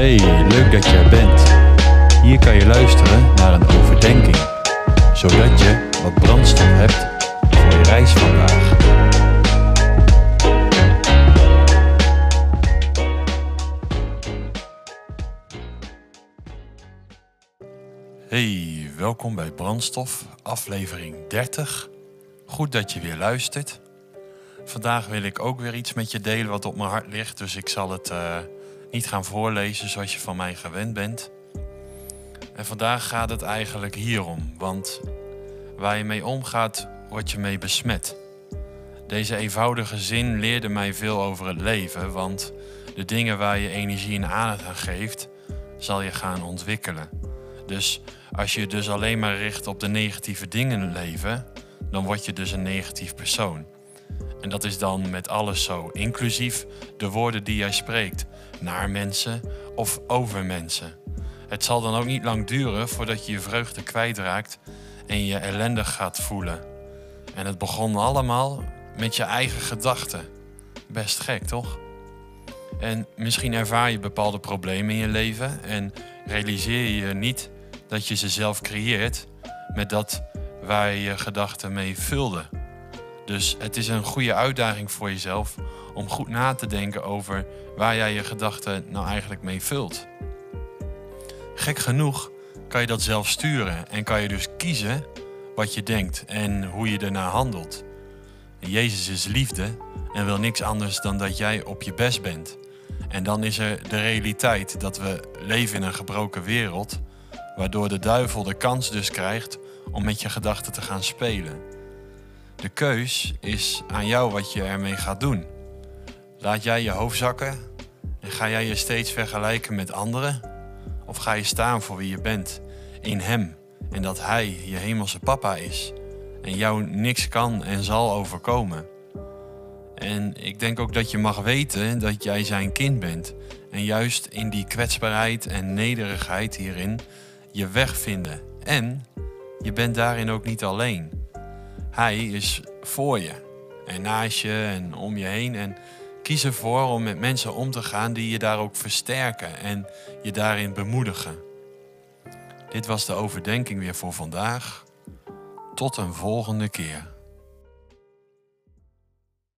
Hey, leuk dat je er bent. Hier kan je luisteren naar een overdenking, zodat je wat brandstof hebt voor je reis vandaag. Hey, welkom bij Brandstof, aflevering 30. Goed dat je weer luistert. Vandaag wil ik ook weer iets met je delen wat op mijn hart ligt, dus ik zal het eh, niet gaan voorlezen zoals je van mij gewend bent. En vandaag gaat het eigenlijk hierom, want waar je mee omgaat, word je mee besmet. Deze eenvoudige zin leerde mij veel over het leven, want de dingen waar je energie en aandacht aan geeft, zal je gaan ontwikkelen. Dus als je dus alleen maar richt op de negatieve dingen in het leven, dan word je dus een negatief persoon. En dat is dan met alles zo, inclusief de woorden die jij spreekt naar mensen of over mensen. Het zal dan ook niet lang duren voordat je je vreugde kwijtraakt en je ellendig gaat voelen. En het begon allemaal met je eigen gedachten. Best gek, toch? En misschien ervaar je bepaalde problemen in je leven en realiseer je niet dat je ze zelf creëert met dat waar je je gedachten mee vulde. Dus het is een goede uitdaging voor jezelf om goed na te denken over waar jij je gedachten nou eigenlijk mee vult. Gek genoeg kan je dat zelf sturen en kan je dus kiezen wat je denkt en hoe je ernaar handelt. Jezus is liefde en wil niks anders dan dat jij op je best bent. En dan is er de realiteit dat we leven in een gebroken wereld, waardoor de duivel de kans dus krijgt om met je gedachten te gaan spelen. De keus is aan jou wat je ermee gaat doen. Laat jij je hoofd zakken en ga jij je steeds vergelijken met anderen? Of ga je staan voor wie je bent in Hem en dat Hij je hemelse papa is en jou niks kan en zal overkomen? En ik denk ook dat je mag weten dat jij zijn kind bent en juist in die kwetsbaarheid en nederigheid hierin je weg vinden. En je bent daarin ook niet alleen. Hij is voor je en naast je en om je heen. En kies ervoor om met mensen om te gaan die je daar ook versterken en je daarin bemoedigen. Dit was de overdenking weer voor vandaag. Tot een volgende keer.